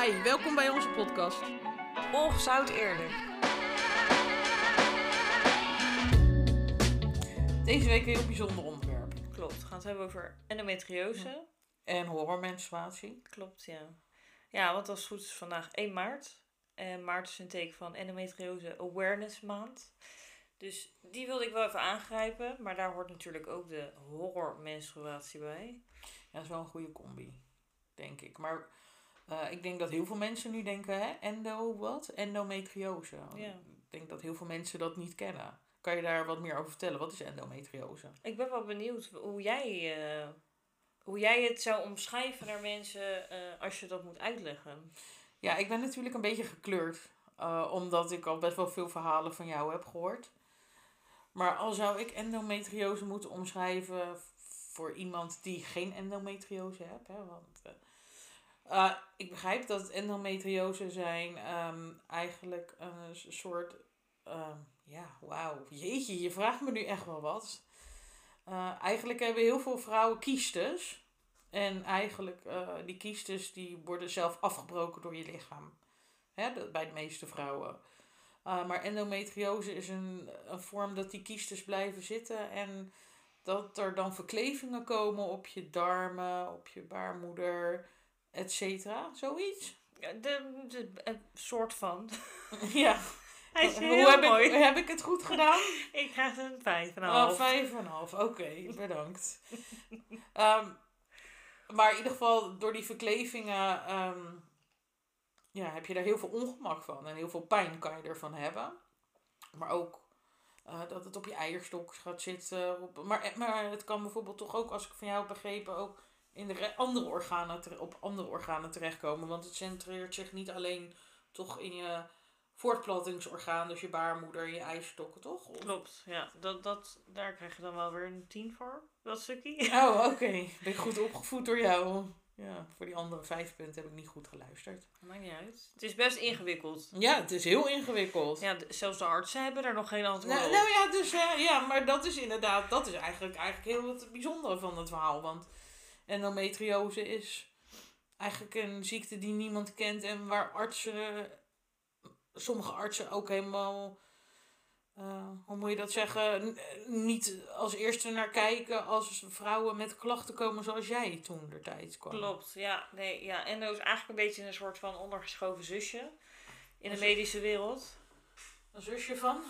Hi, welkom bij onze podcast. Och, zou het eerlijk. Deze week een heel bijzonder onderwerp. Klopt, we gaan het hebben over endometriose. En horrormenstruatie. Klopt, ja. Ja, want als het goed is vandaag 1 maart. En maart is een teken van endometriose awareness maand. Dus die wilde ik wel even aangrijpen. Maar daar hoort natuurlijk ook de horrormenstruatie bij. Ja, dat is wel een goede combi, denk ik. Maar eh, ik denk dat heel veel mensen nu denken, hè, endo wat? Endometriose. Ja. Ik denk dat heel veel mensen dat niet kennen. Kan je daar wat meer over vertellen? Wat is endometriose? Ik ben wel benieuwd hoe jij, eh, hoe jij het zou omschrijven naar mensen eh, als je dat moet uitleggen. Ja, ik ben natuurlijk een beetje gekleurd. omdat ik al best wel veel verhalen van jou heb gehoord. Maar al zou ik endometriose moeten omschrijven voor iemand die geen endometriose heeft. Hè, want, eh, ik begrijp dat endometriose zijn ehm, eigenlijk een soort... ehm, ja, wauw. Jeetje, je vraagt me nu echt wel wat. Eh, eigenlijk hebben heel veel vrouwen kiestes. En eigenlijk, eh, die kiestes die worden zelf afgebroken door je lichaam. Hè, bij de meeste vrouwen. Uh, maar endometriose is een, een vorm dat die kiestes blijven zitten. En dat er dan verklevingen komen op je darmen, op je baarmoeder, et cetera. Zoiets. Ja, De, de, een soort van. ja. Hij is Hoe heb mooi. ik, heb ik het goed gedaan? Ik krijg een vijf en een Oh, half. vijf en een half. Oké, bedankt. Ehm, maar in ieder geval, door die verklevingen ehm, ja, heb je daar heel veel ongemak van. En heel veel pijn kan je ervan hebben. Maar ook eh, dat het op je eierstok gaat zitten. Op, maar, maar het kan bijvoorbeeld toch ook, als ik van jou heb begrepen, ook in de re- andere organen, op andere organen terechtkomen. Want het centreert zich niet alleen toch in je voortplantingsorgaan, dus je baarmoeder je eierstokken, toch? Of- Klopt, ja. Dat, dat, daar krijg je dan wel weer een tien voor, dat stukje. Oh, oké. Ben ik goed opgevoed door jou? Ja, voor die andere vijf punten heb ik niet goed geluisterd. Maakt niet uit. Het is best ingewikkeld. Ja, het is heel ingewikkeld. Ja, zelfs de artsen hebben daar nog geen antwoord Nou, op. nou ja, dus, eh, ja, maar dat is inderdaad, dat is eigenlijk, eigenlijk heel het bijzondere van het verhaal. Want endometriose is eigenlijk een ziekte die niemand kent en waar artsen, sommige artsen ook helemaal, eh, hoe moet je dat zeggen, niet als eerste naar kijken als vrouwen met klachten komen zoals jij toen de tijd kwam. Klopt, ja. Nee, ja. Endo is eigenlijk een beetje een soort van ondergeschoven zusje in de medische wereld. Een zusje van?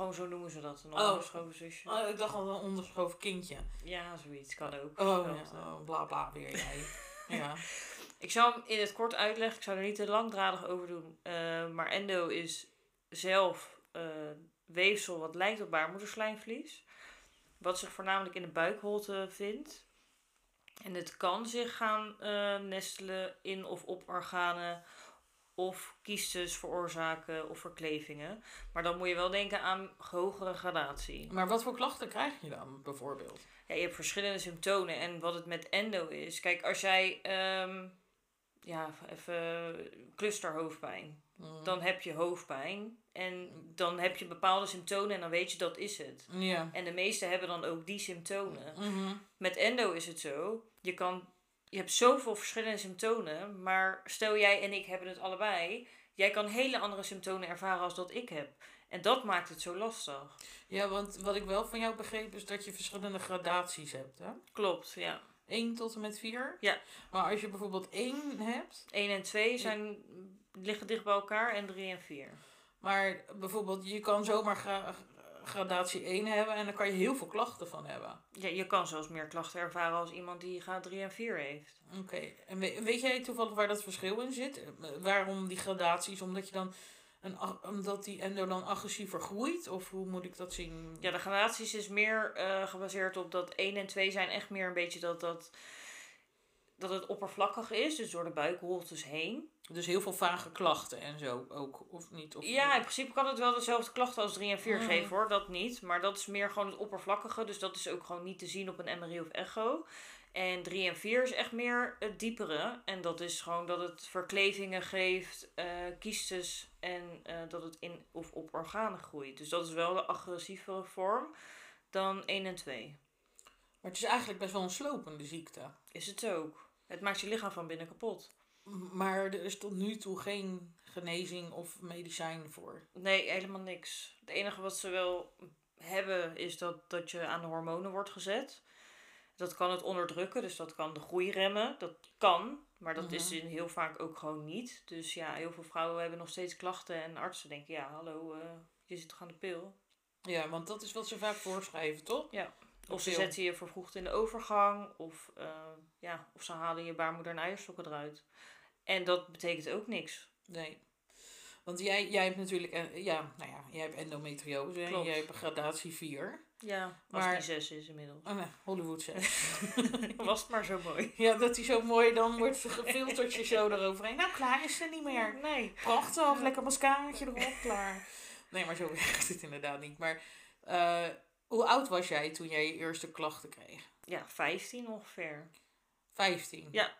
Gewoon zo noemen ze dat, een Oh. ondergeschoven zusje. Oh, ik dacht al een onderschoven kindje. Ja, zoiets kan ook. Oh, Dat, ja, eh. oh bla bla weer jij. ja. Ik zal hem in het kort uitleggen. Ik zou er niet te langdradig over doen. Eh, maar endo is zelf eh, weefsel wat lijkt op baarmoederslijmvlies. Wat zich voornamelijk in de buikholte vindt. En het kan zich gaan nestelen in of op organen of kiestes veroorzaken of verklevingen. Maar dan moet je wel denken aan hogere gradatie. Maar wat voor klachten krijg je dan bijvoorbeeld? Ja, je hebt verschillende symptomen. En wat het met endo is. Kijk, als jij ehm, ja, even clusterhoofdpijn. Mm. Dan heb je hoofdpijn. En dan heb je bepaalde symptomen en dan weet je dat is het. Ja. En de meesten hebben dan ook die symptomen. Mhm. Met endo is het zo. Je, kan, je hebt zoveel verschillende symptomen. Maar stel jij en ik hebben het allebei. Jij kan hele andere symptomen ervaren als dat ik heb. En dat maakt het zo lastig. Ja, want wat ik wel van jou begreep is dat je verschillende gradaties hebt. Hè? Klopt, ja. 1 tot en met 4. Ja. Maar als je bijvoorbeeld 1 hebt, 1 en 2 zijn, liggen dicht bij elkaar en 3 en 4. maar bijvoorbeeld je kan zomaar gradatie 1 hebben en dan kan je heel veel klachten van hebben. Ja, je kan zelfs meer klachten ervaren als iemand die graad 3 en 4 heeft. Oké, en we- weet jij toevallig waar dat verschil in zit? Waarom die gradaties? Omdat je dan een, omdat die endo dan agressiever groeit? Of hoe moet ik dat zien? Ja, de gradaties is meer eh, gebaseerd op dat 1 en 2 zijn echt meer een beetje dat, dat, dat het oppervlakkig is, dus door de buikholtes heen. Dus heel veel vage klachten en zo ook, of niet? Of Ja, in principe kan het wel dezelfde klachten als 3 en 4 Mhm. geven hoor, dat niet. Maar dat is meer gewoon het oppervlakkige, dus dat is ook gewoon niet te zien op een MRI of echo. En 3 en 4 is echt meer het diepere. En dat is gewoon dat het verklevingen geeft, eh kiestes en eh, dat het in of op organen groeit. Dus dat is wel de agressievere vorm dan 1 en 2. Maar het is eigenlijk best wel een slopende ziekte. Is het ook. Het maakt je lichaam van binnen kapot. Maar er is tot nu toe geen genezing of medicijn voor. Nee, helemaal niks. Het enige wat ze wel hebben is dat, dat je aan de hormonen wordt gezet. Dat kan het onderdrukken, dus dat kan de groei remmen. Dat kan, maar dat is Mhm. in heel vaak ook gewoon niet. Dus ja, heel veel vrouwen hebben nog steeds klachten en artsen denken, ja, hallo, eh, je zit toch aan de pil? Ja, want dat is wat ze vaak voorschrijven, toch? Ja. Of ze zetten je vervroegd in de overgang, of, eh, ja, of ze halen je baarmoeder en eierstokken eruit. En dat betekent ook niks. Nee. Want jij, jij hebt natuurlijk, eh, ja, nou ja, jij hebt endometriose. en Klopt. Jij hebt een gradatie 4. Ja, als Maar- die zes is inmiddels. Oh nee, Hollywood 6. Was het maar zo mooi. ja, dat die zo mooi dan wordt gefilterd je zo eroverheen. Nou, klaar is ze niet meer. Nee. Prachtig, lekker mascaraatje erop, klaar. Nee, maar zo werkt het inderdaad niet. Maar eh, hoe oud was jij toen jij je eerste klachten kreeg? Ja, 15 ongeveer. 15. Ja.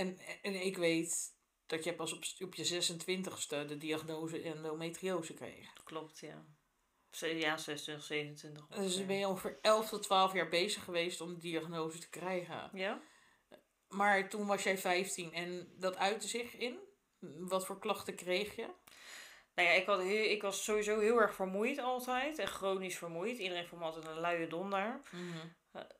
En, en ik weet dat jij pas op, op je 26ste de diagnose endometriose kreeg. Klopt, ja. Ja, 26, 27. Dus ben je ongeveer 11 tot 12 jaar bezig geweest om de diagnose te krijgen. Ja? Maar toen was jij 15 en dat uitte zich in? Wat voor klachten kreeg je? Nou ja, ik, had heel, ik was sowieso heel erg vermoeid altijd. En chronisch vermoeid. Iedereen vond me altijd een luie donder.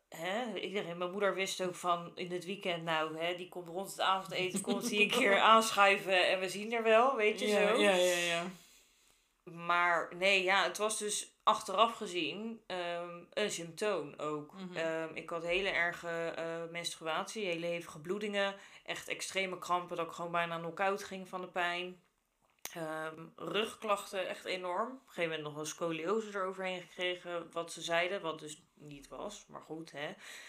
Hè? Iedereen, mijn moeder wist ook van in het weekend, nou, hè, die komt rond het avondeten, komt hij een keer aanschuiven en we zien er wel, weet je ja, zo. Ja, ja, ja. Maar nee, ja, het was dus achteraf gezien ehm, een symptoom ook. Mhm. Ehm, ik had hele erge eh, menstruatie, hele hevige bloedingen, echt extreme krampen dat ik gewoon bijna knock-out ging van de pijn. Ehm, rugklachten echt enorm. Op een gegeven moment nog een scoliose eroverheen gekregen, wat ze zeiden, wat dus niet was. Maar goed, hè.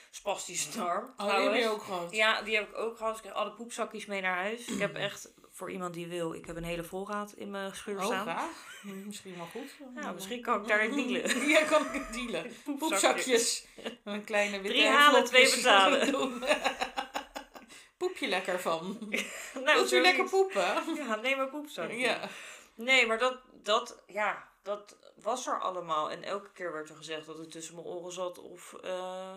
Spastische darm. Oh, die heb je ook gehad? Ja, die heb ik ook gehad. Ik kreeg alle poepzakjes mee naar huis. Ik heb echt, voor iemand die wil, ik heb een hele voorraad in mijn schuur Oh, staan. graag. Misschien wel goed. Ja, misschien kan ik daar dealen. Ja, kan ik het dealen. Poepzakjes. Een kleine witte Drie halen, twee betalen. Poep je lekker van? Nou, Wilt u lekker poepen? Ja, neem maar poepzakje. Ja. Nee, maar dat, dat, ja, dat was er allemaal. En elke keer werd er gezegd dat het tussen mijn oren zat of eh,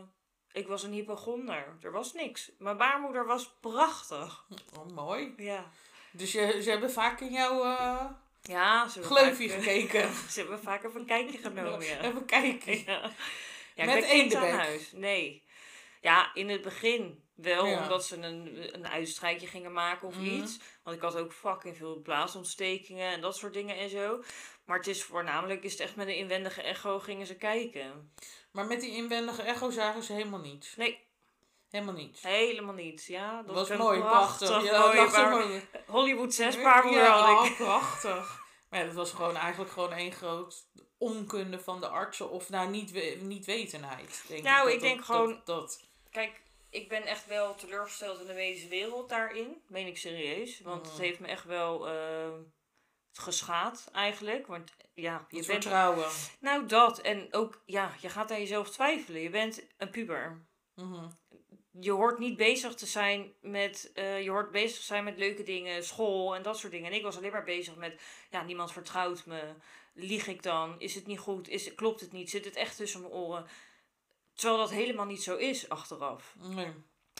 ik was een hypochonder. Er was niks. Mijn baarmoeder was prachtig. Oh, mooi. Ja. Dus je, ze hebben vaak in jouw eh Ja, gleufje vaak, gekeken. Ze hebben vaak even een kijkje genomen, ja. Even kijken. Ja. Ja, Met ik ben kind aan eendebek. huis. Nee. Ja, in het begin wel, Ja. omdat ze een, een uitstrijkje gingen maken of Mhm. iets. Want ik had ook fucking veel blaasontstekingen en dat soort dingen en zo. Maar het is voornamelijk, is het echt met een inwendige echo gingen ze kijken. Maar met die inwendige echo zagen ze helemaal niets. Nee, Helemaal niets. helemaal niet. Ja, dat was ik mooi, prachtig. prachtig Ja, mooi. Hollywood 6 baarmoeder ja, had ik. oh, prachtig. Maar ja, dat was gewoon eigenlijk gewoon één groot onkunde van de artsen. Of nou, niet, niet wetenheid. Denk Nou, dat ik denk dat- gewoon- Dat, dat, Kijk, ik ben echt wel teleurgesteld in de medische wereld daarin. Meen ik serieus. Want het Mhm. heeft me echt wel eh, geschaad eigenlijk. Want ja, je het bent... vertrouwen. Nou, dat. En ook, ja, je gaat aan jezelf twijfelen. Je bent een puber. Mhm. Je hoort niet bezig te zijn met... eh, je hoort bezig te zijn met leuke dingen, school en dat soort dingen. En ik was alleen maar bezig met... Ja, niemand vertrouwt me. Lieg ik dan? Is het niet goed? Is, klopt het niet? Zit het echt tussen mijn oren? Terwijl dat helemaal niet zo is achteraf. Nee.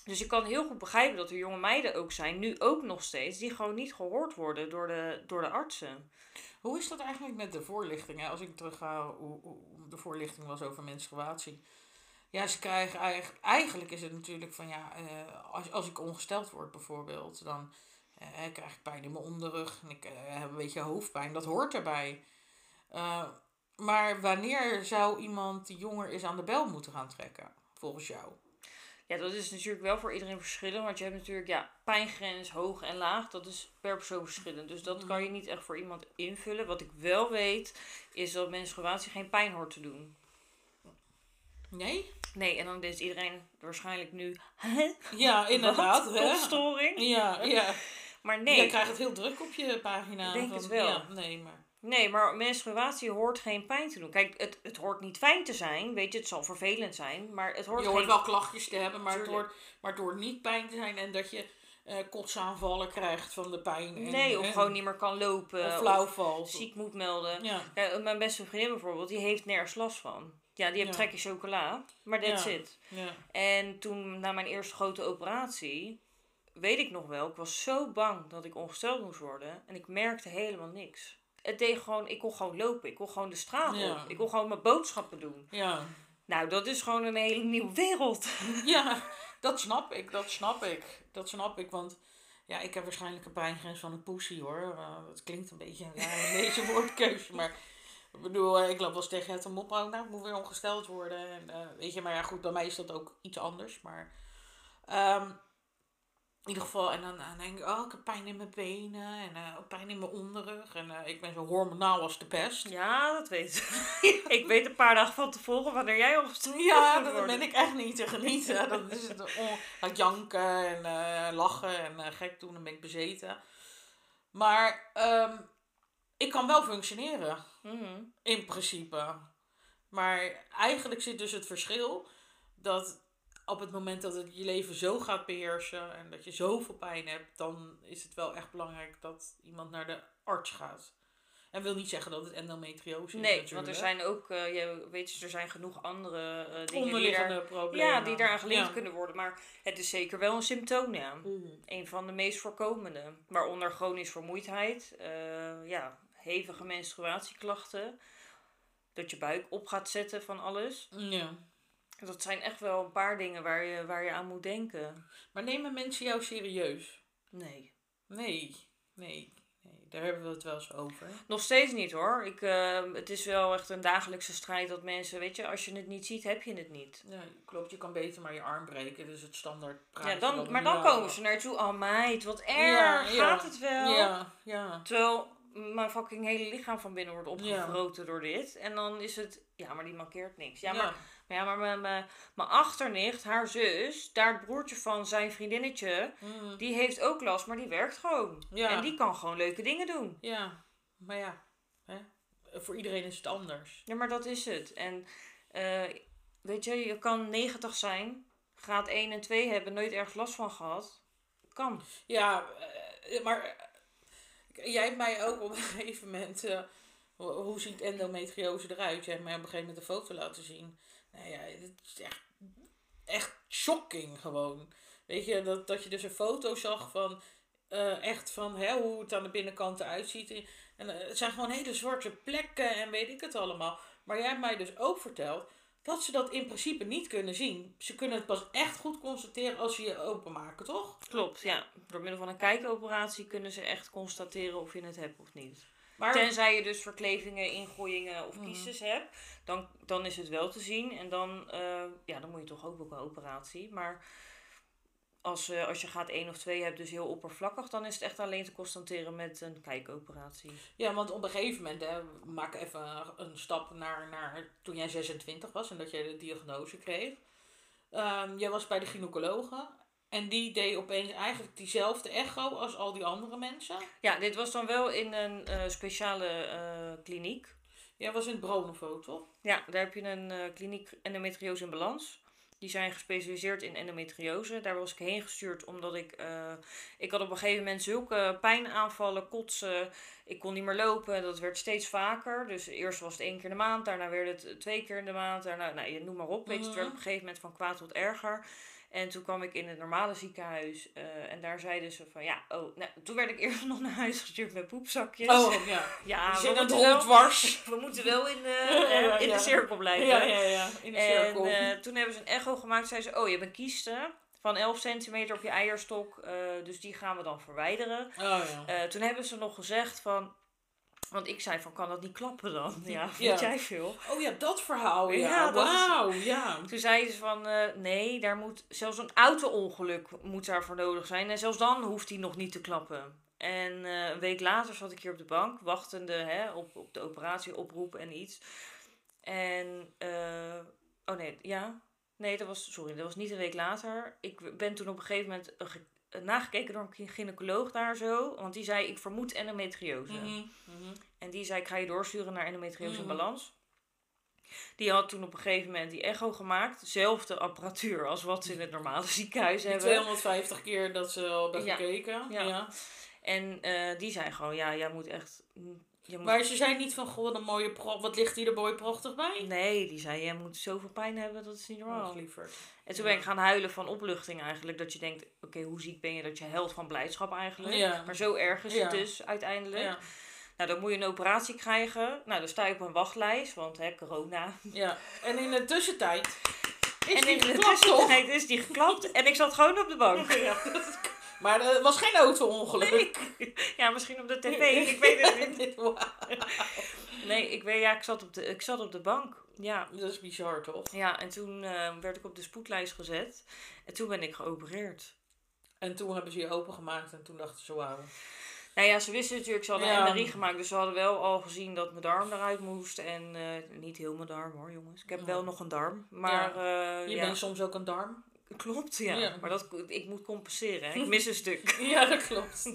Dus ik kan heel goed begrijpen dat er jonge meiden ook zijn, nu ook nog steeds, die gewoon niet gehoord worden door de, door de artsen. Hoe is dat eigenlijk met de voorlichting? hè? Als ik terug ga hoe, hoe de voorlichting was over menstruatie. Ja, ze krijgen eigenlijk... Eigenlijk is het natuurlijk van ja, eh, als, als ik ongesteld word bijvoorbeeld, dan eh, krijg ik pijn in mijn onderrug en ik eh, heb een beetje hoofdpijn. Dat hoort erbij. Eh, maar wanneer zou iemand die jonger is aan de bel moeten gaan trekken, volgens jou? Ja, dat is natuurlijk wel voor iedereen verschillend, want je hebt natuurlijk ja, pijngrens hoog en laag, dat is per persoon verschillend. Dus dat kan je niet echt voor iemand invullen. Wat ik wel weet, is dat menstruatie geen pijn hoort te doen. Nee? Nee, en dan is iedereen waarschijnlijk nu, Ja, inderdaad. Wat? Ja, ja. Maar Nee. Je krijgt het heel druk op je pagina. Ik denk van, het wel. Ja, nee, maar... Nee, maar menstruatie hoort geen pijn te doen. Kijk, het, het hoort niet fijn te zijn. Weet je, het zal vervelend zijn. Maar het hoort je geen... hoort wel klachtjes te hebben, maar het, hoort, maar het hoort niet pijn te zijn en dat je eh kotsaanvallen krijgt van de pijn. En, Nee, of en- gewoon niet meer kan lopen. of Of, flauw valt. ziek moet melden. Ja. Mijn beste vriendin bijvoorbeeld, die heeft nergens last van. Ja, die heeft Ja. trekje chocola. Maar that's Ja. it. Ja. En toen, na mijn eerste grote operatie... weet ik nog wel, ik was zo bang dat ik ongesteld moest worden. En ik merkte helemaal niks. Het deed gewoon, ik kon gewoon lopen. Ik kon gewoon de straat Ja. op. Ik kon gewoon mijn boodschappen doen. Ja. Nou, dat is gewoon een hele nieuwe wereld. Ja, dat snap ik, dat snap ik. Dat snap ik, want ja, ik heb waarschijnlijk een pijngrens van een poesie hoor. Uh, het klinkt een beetje een rare deze woordkeuze, maar ik bedoel, eh, ik loop wel eens tegen het mop ook, nou, ik moet weer ongesteld worden. En, eh, weet je, maar ja, goed, bij mij is dat ook iets anders, maar ehm, in ieder geval, en dan, dan denk ik, oh, ik heb pijn in mijn benen en eh, pijn in mijn onderrug en eh, ik ben zo hormonaal als de pest. Ja, dat weet ik. ik weet een paar dagen van tevoren wanneer jij ongesteld Ja, worden. ben ik echt niet te genieten. Dat is het on- het janken en eh, lachen en gek doen, dan ben ik bezeten. Maar ehm, ik kan wel functioneren, Mhm. in principe. Maar eigenlijk zit dus het verschil dat op het moment dat het je leven zo gaat beheersen en dat je zoveel pijn hebt, dan is het wel echt belangrijk dat iemand naar de arts gaat. En wil niet zeggen dat het endometriose is. Nee, want er zijn ook, eh, je weet je, er zijn genoeg andere eh, dingen die onderliggende daar, problemen. ja, die daaraan gelinkt Ja. kunnen worden. Maar het is zeker wel een symptoom, ja. Mhm. Een van de meest voorkomende. Waaronder chronisch vermoeidheid, eh, ja, hevige menstruatieklachten. Dat je buik op gaat zetten van alles. Ja. Dat zijn echt wel een paar dingen waar je, waar je aan moet denken. Maar nemen mensen jou serieus? Nee. Nee, nee, nee. Daar hebben we het wel eens over. Nog steeds niet hoor. Ik, eh, het is wel echt een dagelijkse strijd dat mensen, weet je, als je het niet ziet, heb je het niet. Ja, klopt. Je kan beter maar je arm breken. Dus het standaard Ja, praatje. dan, maar dan komen ze naartoe. Oh meid, wat erg. Ja, ja. Gaat het wel? Ja, ja. Terwijl mijn fucking hele lichaam van binnen wordt opgevroten door dit. En dan is het, ja, maar die mankeert niks. Ja, maar, maar, ja, maar mijn, mijn, mijn achternicht, haar zus, daar het broertje van zijn vriendinnetje, Mm, die heeft ook last, maar die werkt gewoon. Ja. En die kan gewoon leuke dingen doen. ja, maar ja. Hè? Voor iedereen is het anders. Ja, maar dat is het. En eh, weet je, je kan 90 zijn, graad 1 en 2 hebben, nooit ergens last van gehad. Kan. Ja, eh, maar eh, jij hebt mij ook op een gegeven moment... hoe- hoe ziet endometriose eruit? Jij hebt mij op een gegeven moment een foto laten zien. Nou ja, het is echt, echt shocking gewoon. Weet je, dat, dat je dus een foto zag van... eh, echt van hè, hoe het aan de binnenkant eruit ziet. En eh, het zijn gewoon hele zwarte plekken en weet ik het allemaal. Maar jij hebt mij dus ook verteld dat ze dat in principe niet kunnen zien. Ze kunnen het pas echt goed constateren als ze je openmaken, toch? Klopt, ja. Door middel van een kijkoperatie kunnen ze echt constateren of je het hebt of niet. Maar Tenzij je dus verklevingen, ingooiingen of Mhm. kiestes hebt, dan, dan is het wel te zien. En dan, eh, ja, dan moet je toch ook ook een operatie. Maar als, eh, als je gaat één of twee hebt, dus heel oppervlakkig, dan is het echt alleen te constateren met een kijkoperatie. Ja, want op een gegeven moment, hè, maken even een stap naar, naar toen jij 26 was en dat jij de diagnose kreeg. Ehm, jij was bij de gynaecologe en die deed opeens eigenlijk diezelfde echo als al die andere mensen. Ja, dit was dan wel in een eh, speciale eh, kliniek. Jij was in het Bronovo, toch? Ja, daar heb je een eh, kliniek endometriose in balans. Die zijn gespecialiseerd in endometriose. Daar was ik heen gestuurd omdat ik... ik had op een gegeven moment zulke pijnaanvallen, kotsen. Ik kon niet meer lopen. Dat werd steeds vaker. Dus eerst was het één keer in de maand. Daarna werd het twee keer in de maand. Daarna, nou, je noem maar op. Weet je, het werd op een gegeven moment van kwaad tot erger. En toen kwam ik in het normale ziekenhuis. eh, en daar zeiden ze van ja, oh, nou, toen werd ik eerst nog naar huis gestuurd met poepzakjes. Oh, ja. ja, we moeten, wel, dwars. we moeten wel in de, Ja, eh, ja, in de cirkel blijven. Ja, ja, ja. In de cirkel. En eh, toen hebben ze een echo gemaakt. Zeiden ze, oh, je hebt een kieste van 11 centimeter op je eierstok. dus die gaan we dan verwijderen. oh ja. Toen hebben ze nog gezegd van... Want ik zei van, kan dat niet klappen dan? Ja, Ja. weet jij veel? Oh ja, dat verhaal, ja. Ja, is- Wauw, ja. Toen zeiden ze van, eh, nee, daar moet zelfs een auto-ongeluk moet daarvoor nodig zijn. En zelfs dan hoeft hij nog niet te klappen. En eh, een week later zat ik hier op de bank, wachtende hè, op, op de operatie, oproep en iets. En, eh, oh nee, ja. Nee, dat was, sorry, dat was niet een week later. Ik ben toen op een gegeven moment nagekeken door een gynaecoloog daar zo. Want die zei, ik vermoed endometriose. Mhm, mhm. En die zei, ik ga je doorsturen naar endometriose in Mhm. balans. Die had toen op een gegeven moment die echo gemaakt. Dezelfde apparatuur als wat ze in het normale ziekenhuis Die hebben. 250 keer dat ze al hebben Ja. gekeken. Ja. Ja. En eh, die zei gewoon, ja, jij moet echt mm, moet... Maar ze zei niet van, goh, een mooie pro wat ligt hier er mooi prachtig bij? Nee, die zei, jij moet zoveel pijn hebben, dat is niet normaal. Och, lieverd. En toen ben ik gaan huilen van opluchting eigenlijk. Dat je denkt, oké, hoe ziek ben je dat je helpt van blijdschap eigenlijk. Ja. Maar zo erg is Ja. het dus uiteindelijk. Ja. Nou, dan moet je een operatie krijgen. Nou, dan sta je op een wachtlijst, want hè, corona. ja. En in de tussentijd is en die in de geklapt, toch? tussentijd is die geklapt en ik zat gewoon op de bank. Ja, dat- maar er was geen auto-ongeluk. Ja, misschien op de tv, ik weet het niet. Wauw. Nee, ik, weet, ja, ik, zat op de, ik zat op de bank. Ja, Dat is bizar, toch? ja en toen eh, werd ik op de spoedlijst gezet. En toen ben ik geopereerd. En toen hebben ze je opengemaakt en toen dachten ze, wauw. Nou ja, ze wisten natuurlijk, ze hadden Ja. een MRI gemaakt. Dus ze hadden wel al gezien dat mijn darm eruit moest. En eh, niet heel mijn darm hoor, jongens. Ik heb Ja. wel nog een darm. Maar eh, Je ja, bent soms ook een darm. Klopt, ja. Ja. Maar dat, ik moet compenseren. Hè. Ik mis een stuk. Ja, dat klopt.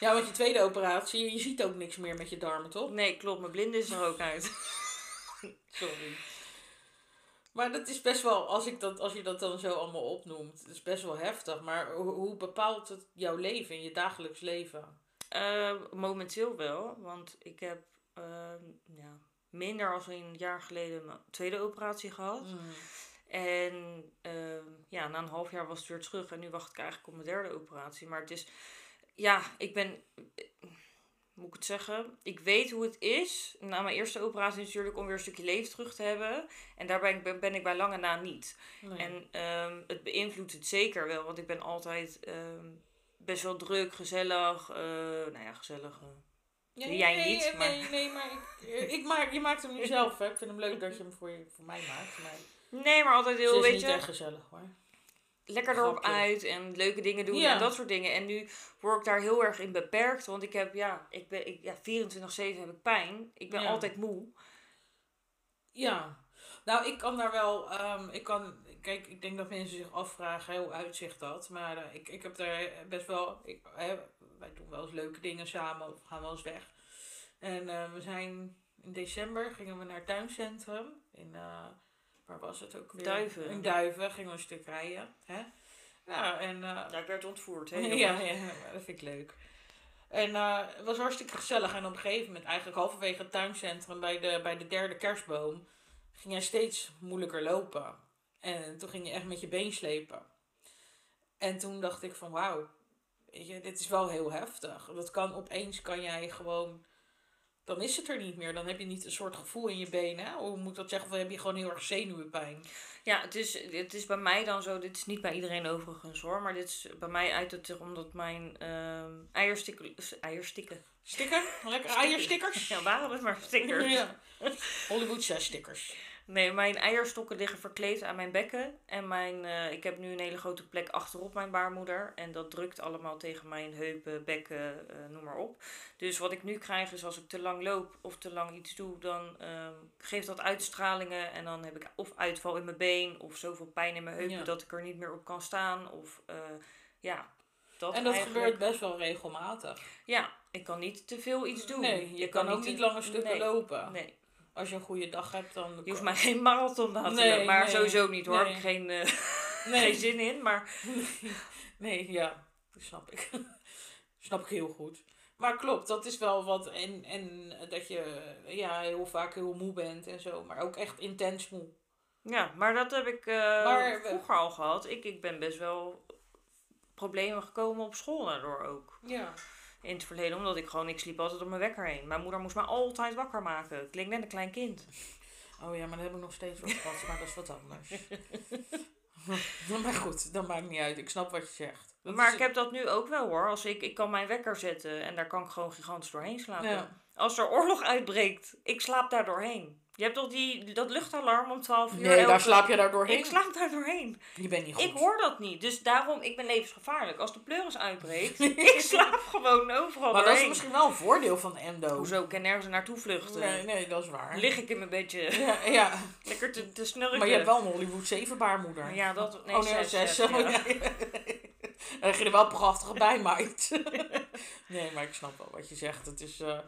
Ja, want je tweede operatie, je ziet ook niks meer met je darmen, toch? Nee, klopt. Mijn blinde is er ook uit. Sorry. Maar dat is best wel, als, ik dat, als je dat dan zo allemaal opnoemt, het is best wel heftig. Maar hoe, hoe bepaalt het jouw leven, in je dagelijks leven? Eh, momenteel wel, want ik heb eh, ja, minder dan een jaar geleden mijn tweede operatie gehad. En eh, ja, na een half jaar was het weer terug en nu wacht ik eigenlijk op mijn derde operatie. Maar het is, ja, ik ben, eh, moet ik het zeggen, ik weet hoe het is na mijn eerste operatie natuurlijk om weer een stukje leven terug te hebben. En daar ben ik, ben ik bij lange na niet. Nee. En ehm, het beïnvloedt het zeker wel, want ik ben altijd ehm, best wel druk, gezellig. eh, nou ja, gezellig. eh. Nee, jij nee, niet, nee, maar- Nee, nee, maar ik, ik maak, je maakt hem nu zelf, hè. Ik vind hem leuk dat je hem voor, je, voor mij maakt. Maar Nee, maar altijd het heel, is weet niet je, echt gezellig, hoor. lekker erop Grapje. uit en leuke dingen doen Ja. en dat soort dingen. En nu word ik daar heel erg in beperkt, want ik heb, ja, ik ben, ik, ja 24-7 heb ik pijn. Ik ben Ja. altijd moe. Ja. Nou, ik kan daar wel, ehm, ik kan, kijk, ik denk dat mensen zich afvragen, hoe uitzicht dat? Maar eh, ik, ik heb daar best wel, ik, hè, wij doen wel eens leuke dingen samen of gaan wel eens weg. En eh, we zijn, in december gingen we naar het tuincentrum in, eh, waar was het ook weer? Duiven. In Duiven, gingen we een stuk rijden. Hè? Ja, en... eh, Ja, ik werd ontvoerd, hè? ja, ja, dat vind ik leuk. En eh, het was hartstikke gezellig. En op een gegeven moment, eigenlijk halverwege het tuincentrum bij de, bij de derde kerstboom, ging hij steeds moeilijker lopen. En toen ging je echt met je been slepen. En toen dacht ik van wauw, weet je, dit is wel heel heftig. Dat kan opeens kan jij gewoon. Dan is het er niet meer. Dan heb je niet een soort gevoel in je benen. Hoe moet ik dat zeggen? Of heb je gewoon heel erg zenuwenpijn? Ja, het is, het is bij mij dan zo, dit is niet bij iedereen overigens hoor, maar dit is bij mij uit het omdat mijn ehm eierstikken, eierstikken, Sticker? Lekker eierstickers? ja, waren het maar stickers. Ja. Hollywood 6 stickers. Nee, mijn eierstokken liggen verkleed aan mijn bekken. En mijn, eh, ik heb nu een hele grote plek achterop mijn baarmoeder. En dat drukt allemaal tegen mijn heupen, bekken, eh, noem maar op. Dus wat ik nu krijg is als ik te lang loop of te lang iets doe, dan ehm, geeft dat uitstralingen. En dan heb ik of uitval in mijn been of zoveel pijn in mijn heupen Ja. dat ik er niet meer op kan staan. Of eh, ja, dat En dat eigenlijk. gebeurt best wel regelmatig. Ja, ik kan niet te veel iets doen. Nee, je kan, ook niet te- lange stukken nee, lopen. Nee, Als je een goede dag hebt, dan... je hoeft mij geen marathon na te Nee. Maar nee. sowieso niet hoor. Nee. Heb ik geen... eh, geen zin in, maar nee, ja. Dat snap ik. snap ik heel goed. Maar klopt, dat is wel wat. En, en dat je ja, heel vaak heel moe bent en zo. Maar ook echt intens moe. ja, maar dat heb ik eh, Maar vroeger al gehad. Ik, ik ben best wel problemen gekomen op school daardoor ook. Ja. In het verleden, omdat ik gewoon, ik sliep altijd op mijn wekker heen. Mijn moeder moest me altijd wakker maken. Klinkt net een klein kind. Oh ja, maar dat heb ik nog steeds wel gehad. Maar dat is wat anders. maar goed, dat maakt niet uit. Ik snap wat je zegt. Dat maar is- ik heb dat nu ook wel hoor. Als ik, ik kan mijn wekker zetten en daar kan ik gewoon gigantisch doorheen slapen. Ja. Als er oorlog uitbreekt, ik slaap daar doorheen. Je hebt toch die, dat luchtalarm om 12 uur? Nee, daar slaap je daar doorheen. Ik slaap daar doorheen. Je bent niet goed. Ik hoor dat niet. Dus daarom, ik ben levensgevaarlijk. Als de pleuris uitbreekt, ik slaap gewoon overal maar dat is misschien wel een voordeel van endo. Hoezo? Ik kan nergens naartoe vluchten. Nee, nee, dat is waar. Lig ik in mijn bedje. Ja, ja. Lekker te, te snurken. maar je hebt wel een Hollywood 7 baarmoeder. Ja, dat... Nee, oh nee, zes, zes. zes, Oh, ja. ja. Dan ging er wel prachtige bij, meid. nee, maar ik snap wel wat je zegt. Het is, eh,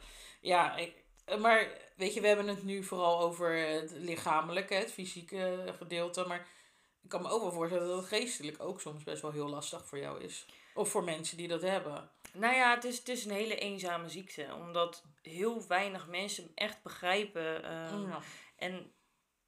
ja, ik, eh, maar weet je, we hebben het nu vooral over het lichamelijke, het fysieke gedeelte. Maar ik kan me ook wel voorstellen dat het geestelijk ook soms best wel heel lastig voor jou is. Of voor mensen die dat hebben. Nou ja, het is, het is een hele eenzame ziekte. Omdat heel weinig mensen echt begrijpen. ehm, Ja. En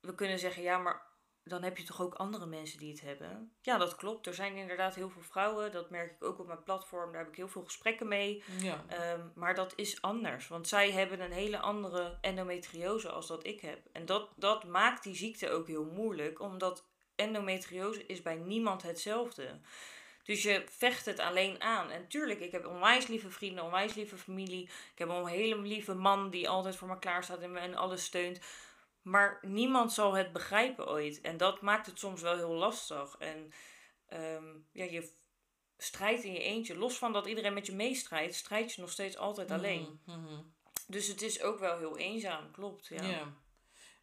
we kunnen zeggen, ja, maar dan heb je toch ook andere mensen die het hebben? Ja, dat klopt. Er zijn inderdaad heel veel vrouwen. Dat merk ik ook op mijn platform. Daar heb ik heel veel gesprekken mee. Ja. Ehm, maar dat is anders. Want zij hebben een hele andere endometriose als dat ik heb. En dat, dat maakt die ziekte ook heel moeilijk. Omdat endometriose is bij niemand hetzelfde. Dus je vecht het alleen aan. En tuurlijk, ik heb onwijs lieve vrienden, onwijs lieve familie. Ik heb een hele lieve man die altijd voor me klaar staat en me en alles steunt. Maar niemand zal het begrijpen ooit. En dat maakt het soms wel heel lastig. En ehm, ja, je strijdt in je eentje. Los van dat iedereen met je meestrijdt, strijd je nog steeds altijd alleen. Mhm, mhm. Dus het is ook wel heel eenzaam, klopt. Ja. Ja.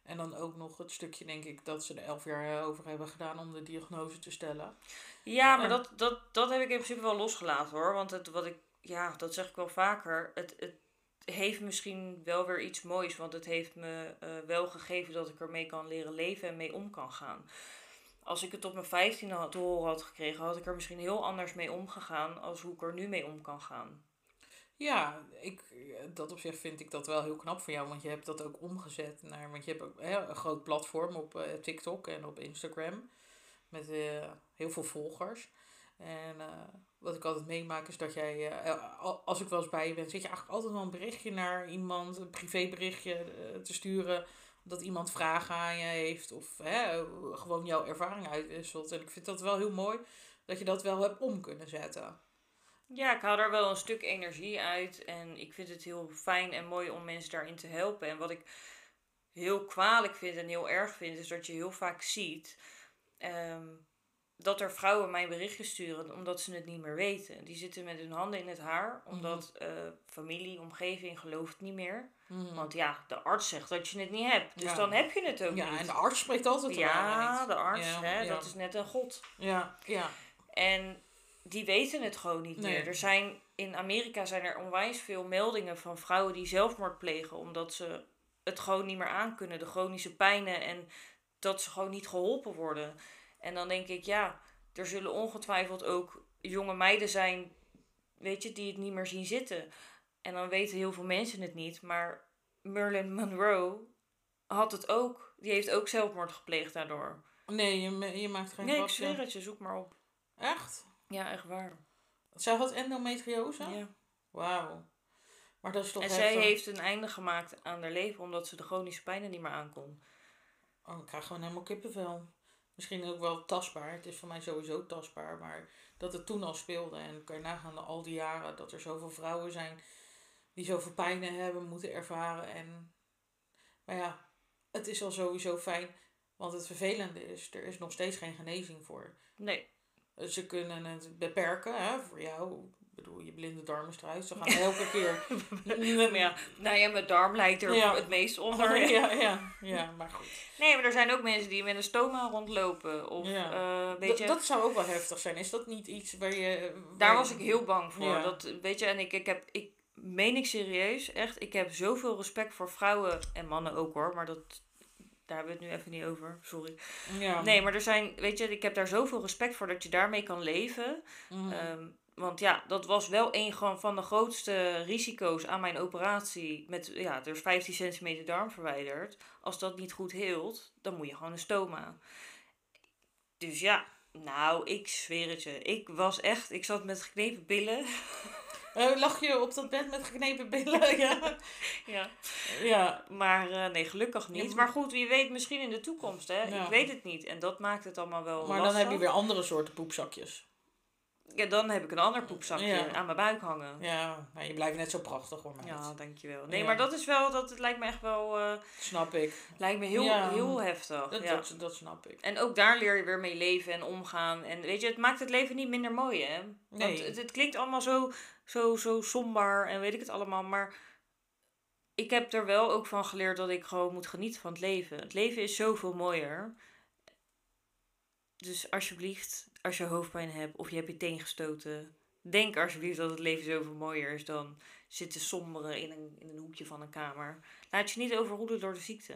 En dan ook nog het stukje, denk ik, dat ze er elf jaar over hebben gedaan om de diagnose te stellen. Ja, maar dat, dat, dat heb ik in principe wel losgelaten hoor. Want het, wat ik, ja, dat zeg ik wel vaker. Het, het heeft misschien wel weer iets moois. Want het heeft me eh, wel gegeven dat ik ermee kan leren leven en mee om kan gaan. Als ik het op mijn vijftiende had- te horen had gekregen, had ik er misschien heel anders mee omgegaan als hoe ik er nu mee om kan gaan. Ja, ik, dat op zich vind ik dat wel heel knap van jou, want je hebt dat ook omgezet naar, want je hebt ook hè, een groot platform op eh, TikTok en op Instagram met eh, heel veel volgers. En eh, wat ik altijd meemaak is dat jij, eh, al- als ik wel eens bij je ben, zit je eigenlijk altijd wel een berichtje naar iemand, een privéberichtje eh, te sturen, dat iemand vragen aan je heeft of hè, gewoon jouw ervaring uitwisselt. En ik vind dat wel heel mooi dat je dat wel hebt om kunnen zetten. Ja, ik haal er wel een stuk energie uit. En ik vind het heel fijn en mooi om mensen daarin te helpen. En wat ik heel kwalijk vind en heel erg vind, is dat je heel vaak ziet ehm, dat er vrouwen mij berichtjes sturen omdat ze het niet meer weten. Die zitten met hun handen in het haar, omdat eh, familie, omgeving gelooft niet meer. Mhm. Want ja, de arts zegt dat je het niet hebt. Dus Ja. dan heb je het ook Ja, niet. en de arts spreekt altijd de ja, de arts, Ja, hè, ja. dat is net een god. Ja, ja. En die weten het gewoon niet Nee. meer. Er zijn, in Amerika zijn er onwijs veel meldingen van vrouwen die zelfmoord plegen. Omdat ze het gewoon niet meer aankunnen. De chronische pijnen en dat ze gewoon niet geholpen worden. En dan denk ik, ja, er zullen ongetwijfeld ook jonge meiden zijn, weet je, die het niet meer zien zitten. En dan weten heel veel mensen het niet. Maar Marilyn Monroe had het ook. Die heeft ook zelfmoord gepleegd daardoor. Nee, je, je maakt geen Nee, ik grapje. zweer het je, zoek maar op. Echt? Ja, echt waar. Zij had endometriose? Ja. Wauw. Maar dat is toch En heftig? zij heeft een einde gemaakt aan haar leven omdat ze de chronische pijnen niet meer aankon. Oh, ik krijg gewoon helemaal kippenvel. Misschien ook wel tastbaar. Het is voor mij sowieso tastbaar. Maar dat het toen al speelde. En kan je nagaan al die jaren dat er zoveel vrouwen zijn die zoveel pijnen hebben moeten ervaren. En, maar ja, het is al sowieso fijn. Want het vervelende is, er is nog steeds geen genezing voor. Nee. Ze kunnen het beperken, hè, voor jou. Ik bedoel, je blinde darm is eruit. Ze gaan elke keer... Maar ja, nou ja, mijn darm lijkt er Ja. het meest onder. ja, ja, ja, maar goed. Nee, maar er zijn ook mensen die met een stoma rondlopen. Of, Ja. eh, weet Dat, je, dat zou ook wel heftig zijn. Is dat niet iets waar je... waar daar was ik heel bang voor. Dat, weet je, en ik, ik heb, ik meen ik serieus, echt, ik heb zoveel respect voor vrouwen en mannen ook hoor, maar dat, daar hebben we het nu even niet over, sorry. Ja. Nee, maar er zijn, weet je, ik heb daar zoveel respect voor dat je daarmee kan leven. Mhm. Ehm, want ja, dat was wel een van de grootste risico's aan mijn operatie. Met, ja, er is 15 centimeter darm verwijderd. Als dat niet goed heelt, dan moet je gewoon een stoma. Dus ja, nou, ik zweer het je. Ik was echt, ik zat met geknepen billen. Eh, lag je op dat bed met geknepen billen? ja. Ja. ja. Maar eh, nee, gelukkig niet. Maar goed, wie weet misschien in de toekomst, hè. Ja. Ik weet het niet. En dat maakt het allemaal wel Maar dan heb je weer andere soorten poepzakjes. Ja, dan heb ik een ander poepzakje Ja. aan mijn buik hangen. Ja, maar je blijft net zo prachtig hoor, meid. Ja, dankjewel. Nee, Ja. maar dat is wel, dat het lijkt me echt wel, eh, Snap ik. lijkt me heel, Ja. heel heftig. Dat, ja. dat, dat snap ik. En ook daar leer je weer mee leven en omgaan. En weet je, het maakt het leven niet minder mooi, hè? Want Nee. het, het klinkt allemaal zo, zo, zo somber en weet ik het allemaal, maar ik heb er wel ook van geleerd dat ik gewoon moet genieten van het leven. Het leven is zoveel mooier. Dus alsjeblieft, als je hoofdpijn hebt of je hebt je teen gestoten, denk alsjeblieft dat het leven zoveel mooier is dan zitten somberen in een, in een hoekje van een kamer. Laat je niet overroelen door de ziekte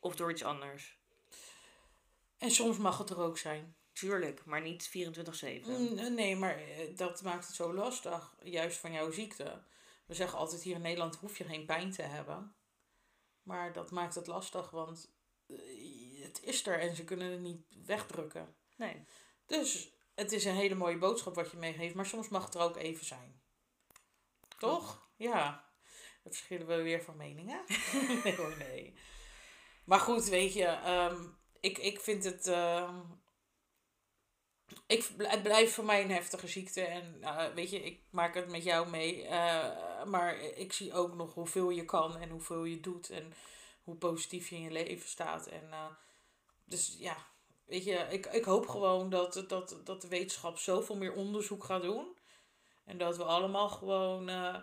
of door iets anders. En soms mag het er ook zijn. tuurlijk, maar niet 24-7. Mm, Nee, maar eh, dat maakt het zo lastig. Juist van jouw ziekte. We zeggen altijd hier in Nederland hoef je geen pijn te hebben. Maar dat maakt het lastig, want eh, het is er en ze kunnen het niet wegdrukken. Nee. Dus het is een hele mooie boodschap wat je meegeeft, maar soms mag het er ook even zijn. Toch? Ja. Dan verschillen we weer van meningen. nee hoor, nee. Maar goed, weet je, ehm, ik, ik vind het. ehm, ik, het blijft voor mij een heftige ziekte. En eh, weet je, ik maak het met jou mee. eh, maar ik zie ook nog hoeveel je kan en hoeveel je doet. En hoe positief je in je leven staat. En eh, dus ja, weet je, ik, ik hoop gewoon dat, dat, dat de wetenschap zoveel meer onderzoek gaat doen. En dat we allemaal gewoon eh,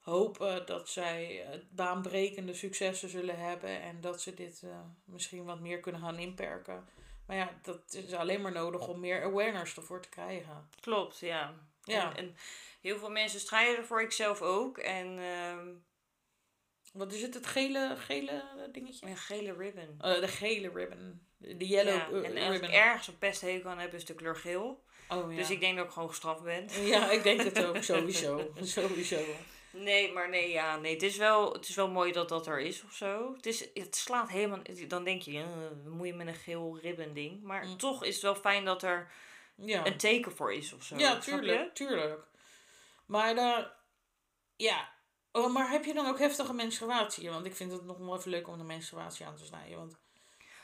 hopen dat zij eh, baanbrekende successen zullen hebben. En dat ze dit eh, misschien wat meer kunnen gaan inperken. Maar ja, dat is alleen maar nodig om meer awareness ervoor te krijgen. Klopt, ja. Ja. En, en heel veel mensen strijden ervoor, ik zelf ook. En ehm, Wat is het, het gele, gele dingetje? een gele ribbon. Eh, de gele ribbon. De yellow ja, eh, en als ik ribbon. ergens een pesthekel aan heb, is de kleur geel. Oh, ja. Dus ik denk dat ik gewoon gestraft ben. Ja, ik denk het ook, sowieso. sowieso. Nee, maar nee, ja, nee. Het is wel, het is wel mooi dat dat er is of zo. Het, is, het slaat helemaal... Dan denk je, uh, moet je met een geel ribbon ding. Maar Mm. toch is het wel fijn dat er Ja. een teken voor is of zo. Ja, tuurlijk, tuurlijk. Maar daar, ja. Oh, maar heb je dan ook heftige menstruatie? Want ik vind het nog wel even leuk om de menstruatie aan te snijden. Want,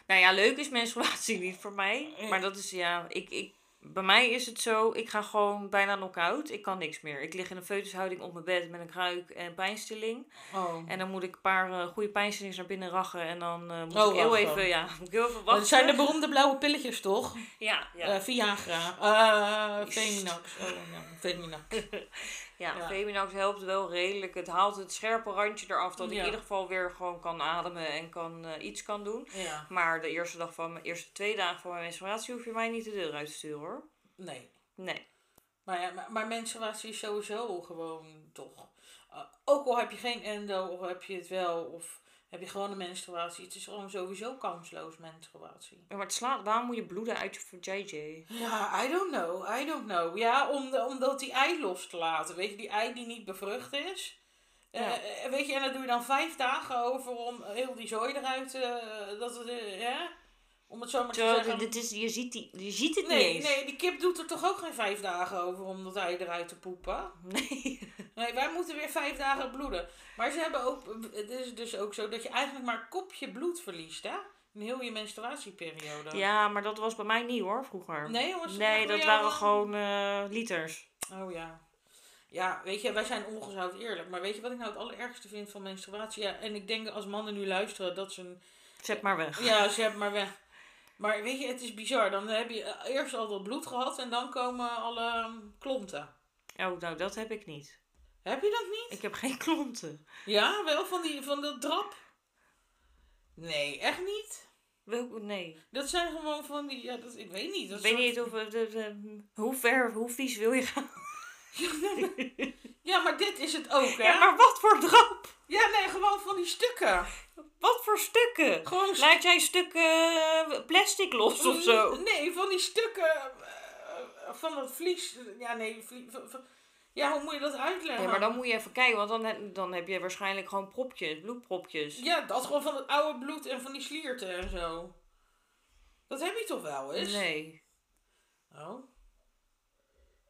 Nou ja, leuk is menstruatie niet voor mij. Maar dat is, ja, ik, ik, bij mij is het zo, ik ga gewoon bijna knock-out. Ik kan niks meer. Ik lig in een foetushouding op mijn bed met een kruik en pijnstilling. oh. En dan moet ik een paar eh, goede pijnstillings naar binnen rachen. En dan eh, moet Oh, ik heel wacht even, dan. ja, moet ik heel even wachten. het zijn de beroemde blauwe pilletjes, toch? Ja, ja. Eh, Viagra. Feminax. Oh, ja, Feminax. ja, ja. Feminax helpt wel redelijk. Het haalt het scherpe randje eraf. Dat ik in ieder geval weer gewoon kan ademen en kan, eh, iets kan doen. Ja. Maar de eerste, dag van mijn, eerste twee dagen van mijn menstruatie hoef je mij niet de deur uit te sturen hoor. Nee. Nee. Maar, ja, maar, maar menstruatie is sowieso gewoon toch. eh, ook al heb je geen endo, of heb je het wel, of heb je gewoon een menstruatie. Het is gewoon sowieso kansloos menstruatie. Ja, Maar het slaat, waarom moet je bloeden uit je JJ? Ja, I don't know, I don't know. Ja, om de, omdat die ei los te laten. Weet je, die ei die niet bevrucht is. Eh, Ja. eh, weet je, en daar doe je dan vijf dagen over om heel die zooi eruit te... dat het, hè? Om het zo maar te Terwijl, zeggen. dit is, je, ziet die, je ziet het Nee, niet eens. nee, die kip doet er toch ook geen vijf dagen over om dat ei eruit te poepen? Nee. Nee, wij moeten weer vijf dagen bloeden. Maar ze hebben ook, het is dus ook zo dat je eigenlijk maar een kopje bloed verliest, hè? In heel je menstruatieperiode. Ja, maar dat was bij mij niet hoor, vroeger. Nee, jongens? Nee, dat waren gewoon eh, liters. Oh ja. Ja, weet je, wij zijn ongezout eerlijk. Maar weet je wat ik nou het allerergste vind van menstruatie? Ja, en ik denk als mannen nu luisteren dat ze een... Zet maar weg. Ja, ze hebben maar weg. Maar weet je, het is bizar. Dan heb je eerst al dat bloed gehad en dan komen alle klonten. Oh, nou, dat heb ik niet. Heb je dat niet? Ik heb geen klonten. Ja, wel van, die, van de drap? Nee, echt niet? Welke, nee. Dat zijn gewoon van die, ja, dat, ik weet niet. Dat Ik weet soort- niet of, we- de, de- hoe ver, hoe vies wil je gaan. Ja, maar dit is het ook, hè? Ja, maar wat voor drap? Ja, nee, gewoon van die stukken. Wat voor stukken? Gewoon Laat jij stukken eh, plastic los of zo? Nee, van die stukken eh, van dat vlies. Ja, nee, vlie- v- v- ja, hoe moet je dat uitleggen? Ja, maar dan moet je even kijken, want dan, heb- dan heb je waarschijnlijk gewoon propjes, bloedpropjes. Ja, dat gewoon van het oude bloed en van die slierten en zo. Dat heb je toch wel eens? Nee. Oh.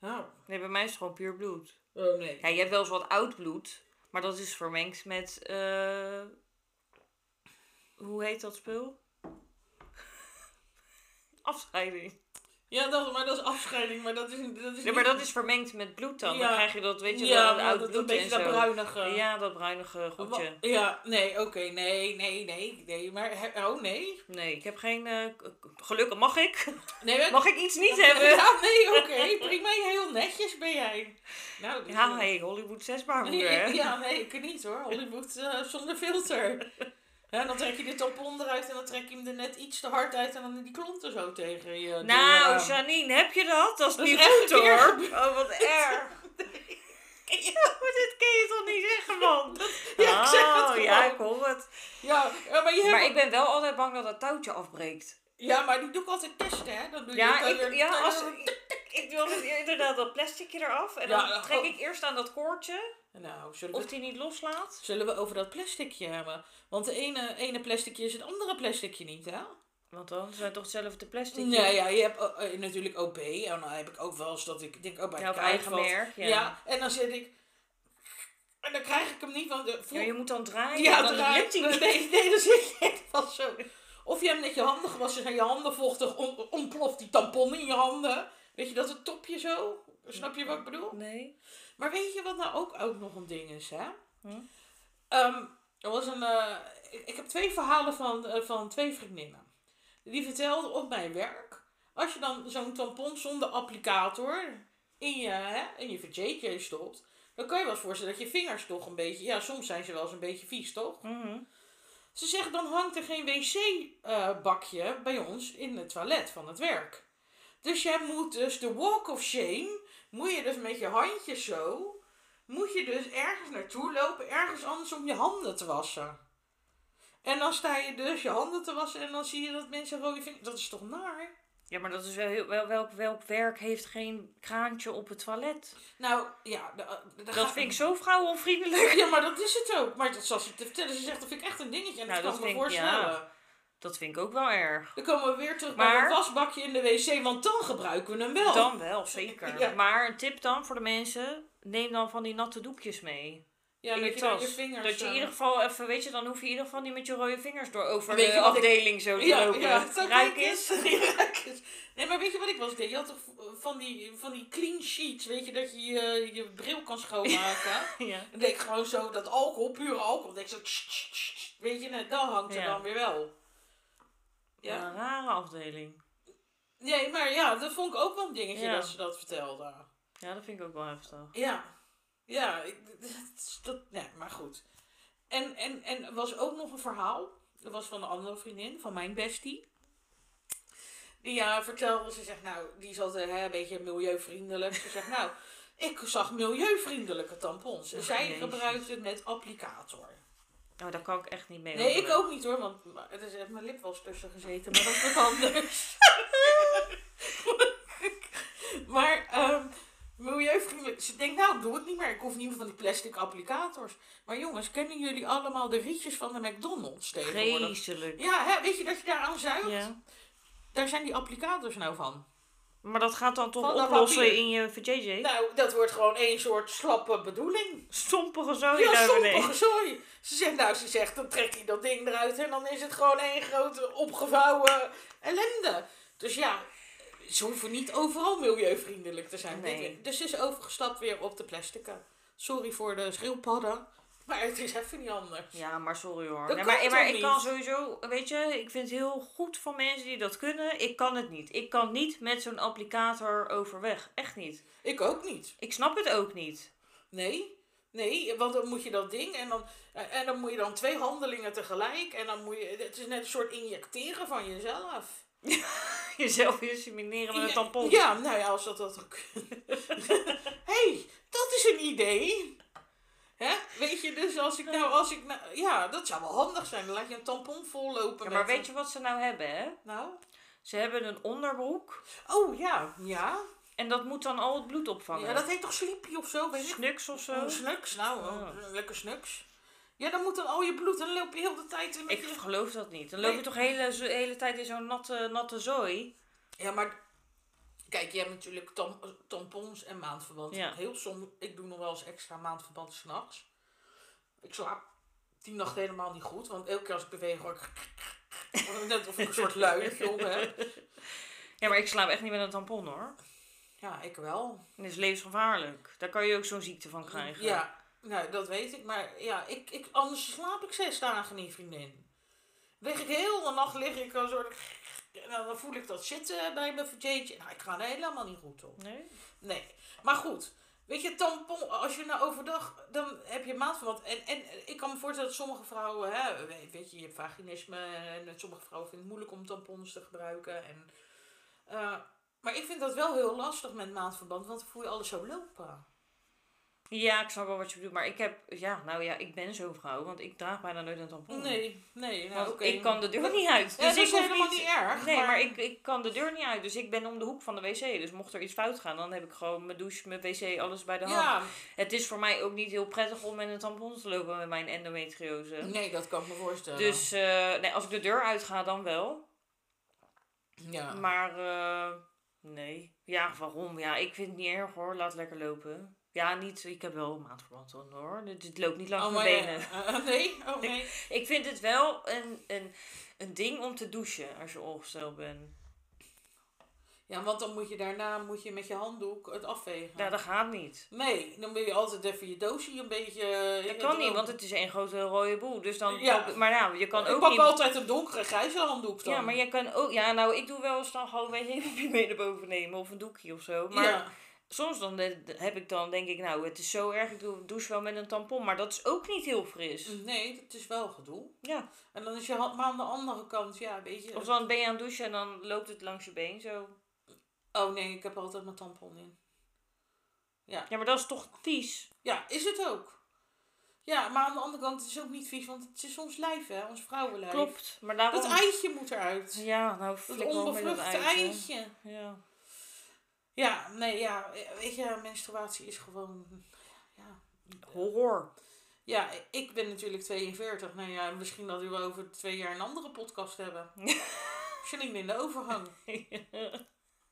Oh. Nee, bij mij is het gewoon puur bloed. Oh, nee. Ja, je hebt wel eens wat oud bloed, maar dat is vermengd met. eh hoe heet dat spul? Afscheiding. Ja, dat, maar dat is afscheiding, maar dat is, dat is Nee, maar dat is vermengd met bloed dan. Ja. Dan krijg je dat, weet je ja, maar oud dat, bloed een beetje en dat zo. bruinige. Ja, dat bruinige goedje. Ja, nee, oké, nee, nee, nee, nee, maar, oh nee. Nee, ik heb geen. eh, gelukkig mag ik. Nee, maar- Mag ik iets niet hebben? Ja, nee, oké, prima, heel netjes ben jij. Nou, Ja, hey, Hollywood 6 baarmoeder, hè? Ja, nee, ik niet hoor. Hollywood eh, zonder filter. Ja, dan trek je dit op onderuit en dan trek je hem er net iets te hard uit en dan die klonten zo tegen je. Nou. Janine, heb je dat? Dat is Dat niet goed hoor. Oh, wat erg. Ja, maar dit kun je toch niet zeggen, man? Ja, ik zeg het Oh, gewoon. Ja, ik hoor het. Ja, maar je hebt... Maar ik ben wel altijd bang dat dat touwtje afbreekt. Ja, maar die doe ik altijd testen, hè. Dan doe je Ja, ik, weer- ja als, ik doe altijd inderdaad dat plasticje eraf. En dan Ja, trek oh. ik eerst aan dat koordje. Nou, zullen we, Of die niet loslaat. zullen we over dat plasticje hebben? Want de ene, ene plasticje is het andere plasticje niet, hè? Want dan zijn toch hetzelfde plastic. Nee, ja, je hebt eh, eh, natuurlijk OB. En dan heb ik ook wel eens dat ik denk, oh, bij Ja, eigen merk. Ja. Ja. en dan zit ik... En dan krijg ik hem niet, want... De, Ja, je moet dan draaien. Ja, dan hij niet. Nee, nee, dan zit je echt vast zo. Of je hebt net je handen gewassen, zijn je handen vochtig, on- ontploft die tampon in je handen. Weet je dat het topje zo? Snap je wat ik bedoel? Nee. Maar weet je wat nou ook, ook nog een ding is, hè? Hm? Ehm, er was een, eh, ik, ik heb twee verhalen van, eh, van twee vriendinnen. Die vertelden op mijn werk, als je dan zo'n tampon zonder applicator in je, hè, in je vajayjay stopt, dan kan je wel eens voorstellen dat je vingers toch een beetje, ja, soms zijn ze wel eens een beetje vies, toch? Mhm. Ze zeggen, dan hangt er geen wc-bakje bij ons in het toilet van het werk. Dus jij moet dus de walk of shame, moet je dus met je handjes zo, moet je dus ergens naartoe lopen, ergens anders om je handen te wassen. En dan sta je dus je handen te wassen en dan zie je dat mensen rode vingers... Dat is toch naar? Ja, maar dat is wel, heel, wel welk, welk werk heeft geen kraantje op het toilet? Nou, ja... de- de- de- Dat vind ik zo vrouwenvriendelijk. Ja, maar dat is het ook. Maar dat zal ze te vertellen. Ze zegt, dat vind ik echt een dingetje. En Nou, dat kan ik me voorstellen. ja. Dat vind ik ook wel erg. Dan komen we weer terug bij het wasbakje in de wc, want dan gebruiken we hem wel. Dan wel, zeker. Ja. Maar een tip dan voor de mensen. Neem dan van die natte doekjes mee. ja, in dat je je tas. je vingers... Dat je in eh, ieder geval even, weet je, dan hoef je in ieder geval niet met je rode vingers door over Weet de ik- afdeling zo te Ja, lopen. ja, Ruik. Ruik eens. Nee, maar weet je wat ik eens deed? Je had toch van die, van die clean sheets, weet je, dat je je, je bril kan schoonmaken. Ja. dan deed ik gewoon zo dat alcohol, pure alcohol, dan deed ik zo... tss, tss, tss, weet je, en dan hangt er Ja. dan weer wel. Ja. Een rare afdeling. Nee, maar ja, dat vond ik ook wel een dingetje Ja. dat ze dat vertelde. Ja, dat vind ik ook wel heftig. Ja. Ja, ik, dat, dat, nee, maar goed. En, en, en er was ook nog een verhaal. Dat was van een andere vriendin, van mijn bestie. Die ja, vertelde, ze zegt, nou, die is altijd hè, een beetje milieuvriendelijk. Ze zegt, nou, ik zag milieuvriendelijke tampons. En zij gebruikte het met applicator. Nou, daar kan ik echt niet mee. Nee, ik ook niet hoor, want het is echt mijn lip was tussen gezeten, maar dat is wat anders. maar ehm milieuvriendelijk. Ze denkt, nou, doe het niet meer. Ik hoef niet meer van die plastic applicators. Maar jongens, kennen jullie allemaal de rietjes van de McDonald's tegenwoordig? Ja, hè, weet je dat je daar aan zuigt? Ja. Daar zijn die applicators nou van. Maar dat gaat dan toch oplossen papier. in je VJJ? Nou, dat wordt gewoon één soort slappe bedoeling. Stompige zooi ja, beneden. zooi. Ze zegt, nou, ze zegt, dan trek je dat ding eruit en dan is het gewoon één grote opgevouwen ellende. Dus ja, ze hoeven niet overal milieuvriendelijk te zijn. Nee. Dus ze is overgestapt weer op de plastic. Sorry voor de schreeuwpadden, maar het is even niet anders. Ja, maar sorry hoor. Dat Nee, kan maar maar ik kan sowieso, weet je, ik vind het heel goed van mensen die dat kunnen. Ik kan het niet. Ik kan niet met zo'n applicator overweg. Echt niet. Ik ook niet. Ik snap het ook niet. Nee, nee, want dan moet je dat ding en dan, en dan moet je dan twee handelingen tegelijk. En dan moet je, het is net een soort injecteren van jezelf. Jezelf insemineren met een tampon. Ja, nou ja, als dat dat ook. hey, dat is een idee. Hè? Weet je, dus als ik nou, als ik nou, ja, dat zou wel handig zijn. Dan laat je een tampon vollopen. Ja, maar weet je wat ze nou hebben, hè? Nou? Ze hebben een onderbroek. Oh ja, ja. En dat moet dan al het bloed opvangen. Ja, dat heet toch sleepy of zo? Snuks of zo. Oh, snuks, nou, oh, lekker snuks. Ja, dan moet dan al je bloed dan loop je heel de tijd een Ik geloof dat niet. Dan loop je Nee. toch de hele, hele tijd in zo'n natte, natte zooi. Ja, maar kijk, je hebt natuurlijk tam- tampons en maandverband. Ja. Heel soms, ik doe nog wel eens extra maandverband s'nachts. Ik slaap die nacht helemaal niet goed, want elke keer als ik beweeg hoor ik... Net of ik een soort luiertje op heb. Ja, maar ik slaap echt niet met een tampon hoor. Ja, ik wel. Dat is levensgevaarlijk. Daar kan je ook zo'n ziekte van krijgen. Ja, nou, dat weet ik. Maar ja, ik, ik, anders slaap ik zes dagen niet, vriendin. Lig ik heel de nacht lig ik een soort... En dan voel ik dat zitten bij mijn verjeetje. Nou, ik ga er helemaal niet goed op. Nee? Nee, maar goed. Weet je, tampon, als je nou overdag, dan heb je maandverband. En, en ik kan me voorstellen dat sommige vrouwen, hè, weet- weet je, je hebt vaginisme. En sommige vrouwen vinden het moeilijk om tampons te gebruiken. En, eh, maar ik vind dat wel heel lastig met maandverband, want dan voel je alles zo lopen. Ja, ik snap wel wat je bedoelt. Maar ik heb, ja, nou ja, ik ben zo'n vrouw. Want ik draag bijna nooit een tampon. Nee, nee. Nou, Want ik kan de deur niet uit. Ja, dat ik is helemaal niet erg. Nee, maar, ik, ik kan de deur niet uit. Dus ik ben om de hoek van de wc. Dus mocht er iets fout gaan, dan heb ik gewoon mijn douche, mijn wc, alles bij de hand. Ja, Het is voor mij ook niet heel prettig om met een tampon te lopen met mijn endometriose. nee, dat kan ik me voorstellen. Dus eh, nee, als ik de deur uitga, dan wel. ja. Maar eh, nee. Ja, waarom? Ja, ik vind het niet erg hoor. Laat lekker lopen. Ja, niet. Ik heb wel maandverband dan hoor. Het, loopt niet langs oh, mijn benen. eh, eh, nee, oh nee. Ik vind het wel een, een, een ding om te douchen als je ongesteld bent. Ja, want dan moet je daarna moet je met je handdoek het afvegen. Ja, dat gaat niet. Nee, dan ben je altijd even je doosje een beetje... Dat kan niet, want het is één grote rode boel. Dus dan, Ja. maar nou, je kan ik ook pak niet... altijd een donkere grijze handdoek dan. Ja, maar je kan ook... Ja, nou, ik doe wel eens dan gewoon een wc mee naar boven nemen. Of een doekje of zo. Maar Ja. Soms dan heb ik dan, denk ik, nou, het is zo erg. Ik doe, douche wel met een tampon. Maar dat is ook niet heel fris. Nee, dat is wel gedoe. Ja. En dan is je hand maar aan de andere kant, ja, weet je... Of dan ben je aan het douchen en dan loopt het langs je been zo. Oh nee, ik heb altijd mijn tampon in. Ja. Ja, maar dat is toch vies? Ja, is het ook. Ja, maar aan de andere kant het is ook niet vies, want het is ons lijf, hè, ons vrouwenlijf. Klopt. Maar daarom... Dat eitje moet eruit. Ja, nou, Dat onbevruchte eitje. eitje. Ja. Ja, nee, ja, weet je, menstruatie is gewoon, ja. Horror. Ja, ik ben natuurlijk 42. Nou ja, misschien dat we over twee jaar een andere podcast hebben. Janine in de overgang.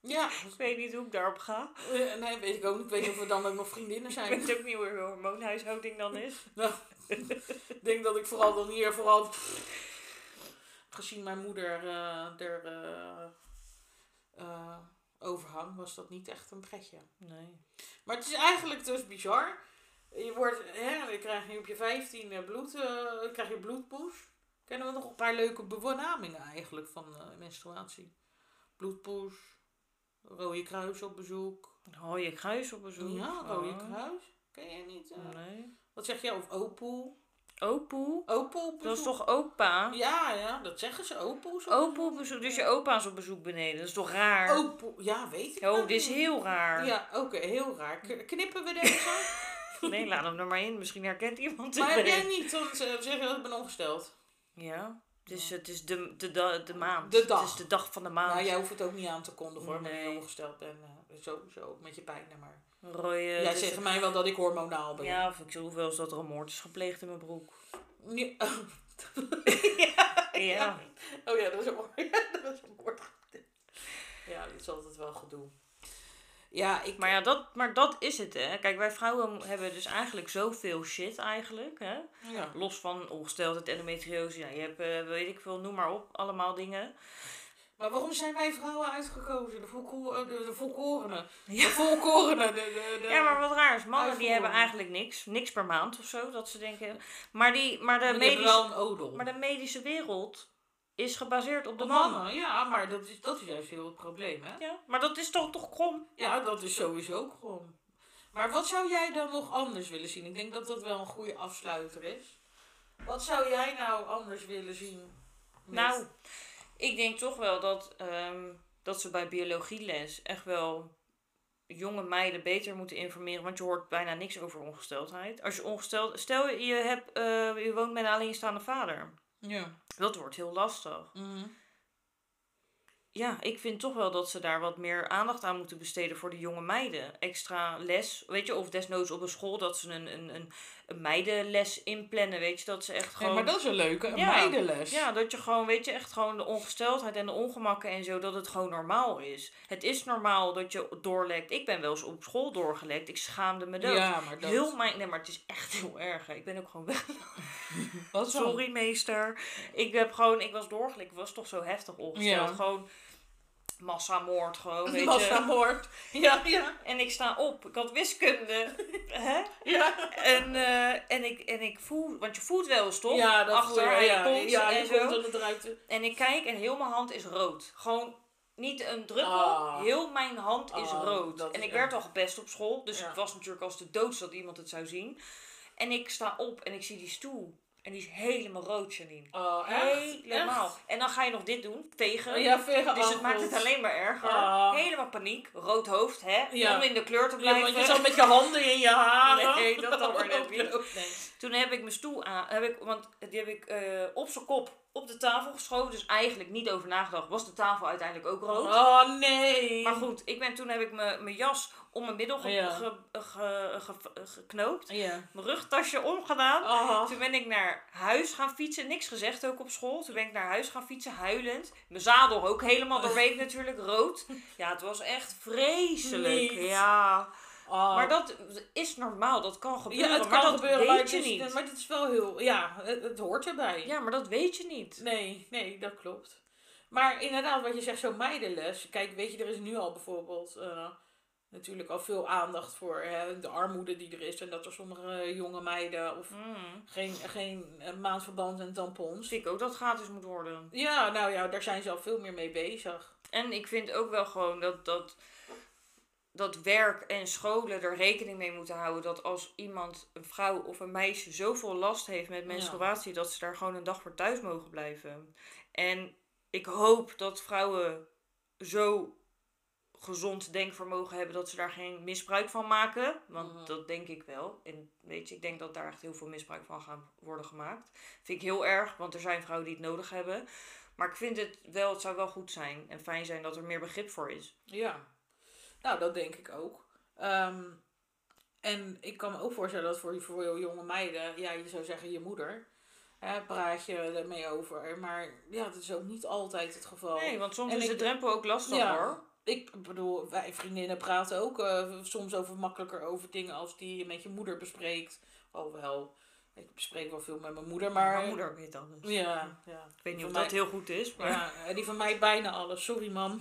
Ja, ik weet niet hoe ik daarop ga. eh, nee, weet ik ook niet. Ik weet niet of we dan ook nog vriendinnen Ik zijn. weet ook niet hoe een hormoonhuishouding dan is. Nou, ik denk dat ik vooral dan hier vooral... Gezien mijn moeder uh, er uh, uh, overhang, was dat niet echt een pretje. Nee. Maar het is eigenlijk dus bizar. Je wordt, hè, dan krijg je op je 15 bloed, uh, krijg je bloedpoes. Kennen we nog een paar leuke benamingen eigenlijk van uh, menstruatie. Bloedpoes, Rode Kruis op bezoek. Rode Kruis op bezoek? Ja, Rode oh. Kruis. Ken je niet? Uh, nee. Wat zeg je? Of Opoel? Opoel? Opoel op Dat is toch opa? Ja, ja, dat zeggen ze. Opoel. Opoel op bezoek. Dus je opa is op bezoek beneden. Dat is toch raar? Opoel. Ja, weet ik Oh, dit is heel raar. Ja, oké, okay, heel raar. Knippen we deze? nee, laat hem er maar in. Misschien herkent iemand het. Maar heb jij niet? Dan zeg je dat ik ben ongesteld. Ja. Dus het is de, de, de, de maand. De dag. Het is de dag van de maand. Nou, jij hoeft het ook niet aan te kondigen hoor, nee. je ongesteld bent. Sowieso, met je pijn. Maar... Jij dus zegt mij wel dat ik hormonaal ben. Ja, of ik hoef wel eens dat er een moord is gepleegd in mijn broek. Ja. ja. ja. Oh ja, dat is een moord. dat is een moord. Ja, dit is altijd wel gedoe. Ja, ik... maar, ja, dat, maar dat is het, hè. Kijk, wij vrouwen hebben dus eigenlijk zoveel shit eigenlijk, hè. Ja. Los van ongesteldheid, endometriose, ja, je hebt, uh, weet ik veel, noem maar op, allemaal dingen. Maar waarom zijn wij vrouwen uitgekozen? De, volko de, de volkorenen. Ja. De volkorenen. De, de, de ja, maar wat raar is, mannen die hebben eigenlijk niks. Niks per maand of zo, dat ze denken. Maar, die, maar, de, medische, maar de medische wereld is gebaseerd op de op mannen. mannen. Ja, maar dat is, dat is juist heel het probleem, hè? Ja, maar dat is toch toch krom? Ja, dat is sowieso ook krom. Maar wat zou jij dan nog anders willen zien? Ik denk dat dat wel een goede afsluiter is. Wat zou jij nou anders willen zien? Met... Nou, ik denk toch wel dat, um, dat ze bij biologieles echt wel jonge meiden beter moeten informeren. Want je hoort bijna niks over ongesteldheid. Als je ongesteld... Stel je, hebt, uh, je woont met een alleenstaande vader. Ja. Dat wordt heel lastig. Mm -hmm. Ja, ik vind toch wel dat ze daar wat meer aandacht aan moeten besteden voor de jonge meiden. Extra les, weet je, of desnoods op een school dat ze een, een, een, een meidenles inplannen, weet je, dat ze echt gewoon... Ja, maar dat is een leuke, een ja, meidenles. Ja, dat je gewoon, weet je, echt gewoon de ongesteldheid en de ongemakken en zo, dat het gewoon normaal is. Het is normaal dat je doorlekt. Ik ben wel eens op school doorgelekt, ik schaamde me dood. Ja, maar dat... Heel mijn, nee, maar het is echt heel erg. Ik ben ook gewoon weg. Wat Sorry, meester. Ik heb gewoon, ik was doorgelekt, ik was toch zo heftig ongesteld. Ja. Gewoon massamoord gewoon, weet massamoord. Ja, ja. En ik sta op. Ik had wiskunde. hè? Ja. En, uh, en, ik, en ik voel, want je voelt wel eens toch? Ja, dat Achter voel je, ja, ja, en zo. komt het eruit. En ik kijk en heel mijn hand is rood. Gewoon niet een druppel, Ah. heel mijn hand is Ah, rood. En ik werd al gepest op school, dus Ja. ik was natuurlijk als de dood dat iemand het zou zien. En ik sta op en ik zie die stoel. En die is helemaal rood, Janine. Oh, echt? Helemaal. Echt? En dan ga je nog dit doen, tegen. Ja, Dus het maakt het alleen maar erger. Ah. Helemaal paniek. Rood hoofd, hè? Ja. Om in de kleur te Ja, blijven. want je zat met je handen in je haren. Nee, dat dan maar net niet. Toen heb ik mijn stoel aan, heb ik, want die heb ik eh, op zijn kop op de tafel geschoven. Dus eigenlijk niet over nagedacht. Was de tafel uiteindelijk ook rood. Oh nee. Maar goed, ik ben, toen heb ik mijn jas om mijn middel ge- Ja. ge- ge- ge- geknoopt. Ja. Mijn rugtasje omgedaan. Oh. Toen ben ik naar huis gaan fietsen. Niks gezegd ook op school. Toen ben ik naar huis gaan fietsen, huilend. Mijn zadel ook helemaal doorweekt natuurlijk, rood. Ja, het was echt vreselijk. Niet. Ja. Oh. Maar dat is normaal, dat kan gebeuren. ja, het maar kan dat gebeuren, weet maar, je het is, niet. maar het is wel heel... Ja, het, het hoort erbij. Ja, maar dat weet je niet. Nee, nee, dat klopt. Maar inderdaad, wat je zegt, zo'n meidenles. Kijk, weet je, er is nu al bijvoorbeeld eh, natuurlijk al veel aandacht voor hè, de armoede die er is. En dat er sommige jonge meiden of Mm. geen, geen eh, maandverband en tampons. Vind ik ook dat gratis moet worden. Ja, nou ja, daar zijn ze al veel meer mee bezig. En ik vind ook wel gewoon dat, dat, dat werk en scholen er rekening mee moeten houden. Dat als iemand, een vrouw of een meisje, zoveel last heeft met menstruatie, dat ze daar gewoon een dag voor thuis mogen blijven. En ik hoop dat vrouwen zo gezond denkvermogen hebben dat ze daar geen misbruik van maken. Want Mhm. dat denk ik wel. En weet je, ik denk dat daar echt heel veel misbruik van gaan worden gemaakt. Vind ik heel erg, want er zijn vrouwen die het nodig hebben. Maar ik vind het wel, het zou wel goed zijn en fijn zijn dat er meer begrip voor is. Ja, nou dat denk ik ook. Ehm, en ik kan me ook voorstellen dat voor, voor jonge meiden, ja, je zou zeggen je moeder, hè, praat je ermee over. Maar ja, dat is ook niet altijd het geval. Nee, want soms En is ik- de drempel ook lastig Ja. hoor. Ik bedoel, wij vriendinnen praten ook eh, soms over makkelijker over dingen als die je met je moeder bespreekt. Alhoewel, ik bespreek wel veel met mijn moeder, maar... Mijn moeder weet alles. Ja, ja. Ik weet niet of dat heel goed is, maar... Ja, eh, die van mij bijna alles. Sorry, mam.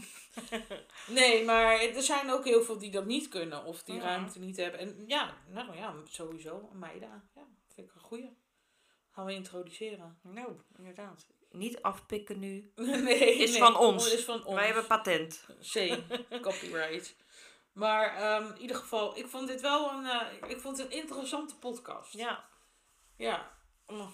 nee, maar er zijn ook heel veel die dat niet kunnen. Of die Ja. ruimte niet hebben. En ja, nou ja, sowieso. Meiden. Ja, vind ik een goeie. Gaan we introduceren. Nou, inderdaad. Niet afpikken nu. nee, Is nee, van ons. Is van ons. Wij hebben patent. C, copyright. Maar ehm, in ieder geval, ik vond dit wel een, eh, ik vond het een interessante podcast. Ja. Ja,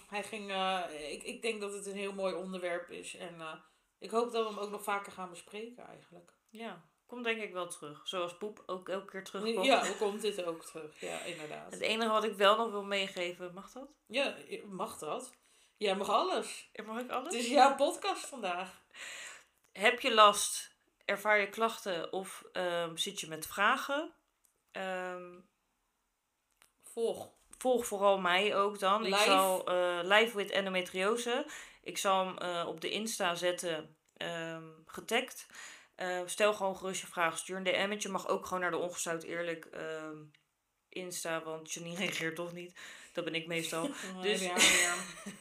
hij ging, eh, ik, ik denk dat het een heel mooi onderwerp is. En eh, ik hoop dat we hem ook nog vaker gaan bespreken eigenlijk. Ja. Komt denk ik wel terug. Zoals Poep ook elke keer terugkomt. Ja, hoe komt dit ook terug? Ja, inderdaad. Het enige wat ik wel nog wil meegeven, mag dat? Ja, mag dat? Jij mag alles. Mag ik alles? Het is jouw podcast vandaag. Heb je last, ervaar je klachten of ehm, zit je met vragen? Ehm, Volg. Volg vooral mij ook dan. Ik zal eh, live with endometriose. Ik zal hem eh, op de Insta zetten, ehm getagd. Eh, stel gewoon gerust je vraag. Stuur een DM'tje. Mag ook gewoon naar de ongezout eerlijk ehm, Insta. Want Janine reageert toch niet. Dat ben ik meestal. Dus- Ja, ja.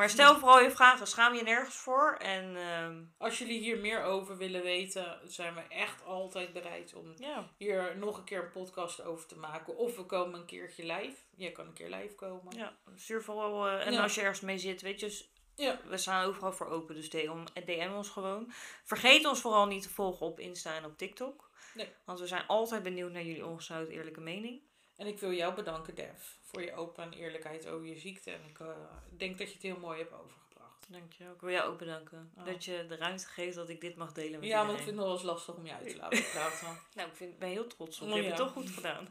Maar stel vooral je vragen. Schaam je nergens voor. En ehm, Als jullie hier meer over willen weten, zijn we echt altijd bereid om ja, hier nog een keer een podcast over te maken. Of we komen een keertje live. Jij kan een keer live komen. ja, stuur vooral. eh, en Ja. als je ergens mee zit, weet je... Ja. We staan overal voor open, dus DM, DM ons gewoon. Vergeet ons vooral niet te volgen op Insta en op TikTok. Nee. Want we zijn altijd benieuwd naar jullie ongezout eerlijke mening. En ik wil jou bedanken, Dev, voor je open en eerlijkheid over je ziekte. En ik eh, denk dat je het heel mooi hebt overgebracht. Dank je. Ik wil jou ook bedanken. Oh. Dat je de ruimte geeft dat ik dit mag delen met Ja, want ik vind het nog wel eens lastig om je uit te laten praten. Nou, ik vind, ben heel trots op. Oh, Je hebt het toch goed gedaan.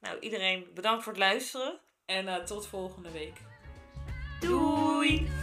Nou, iedereen bedankt voor het luisteren. en eh, tot volgende week. Doei!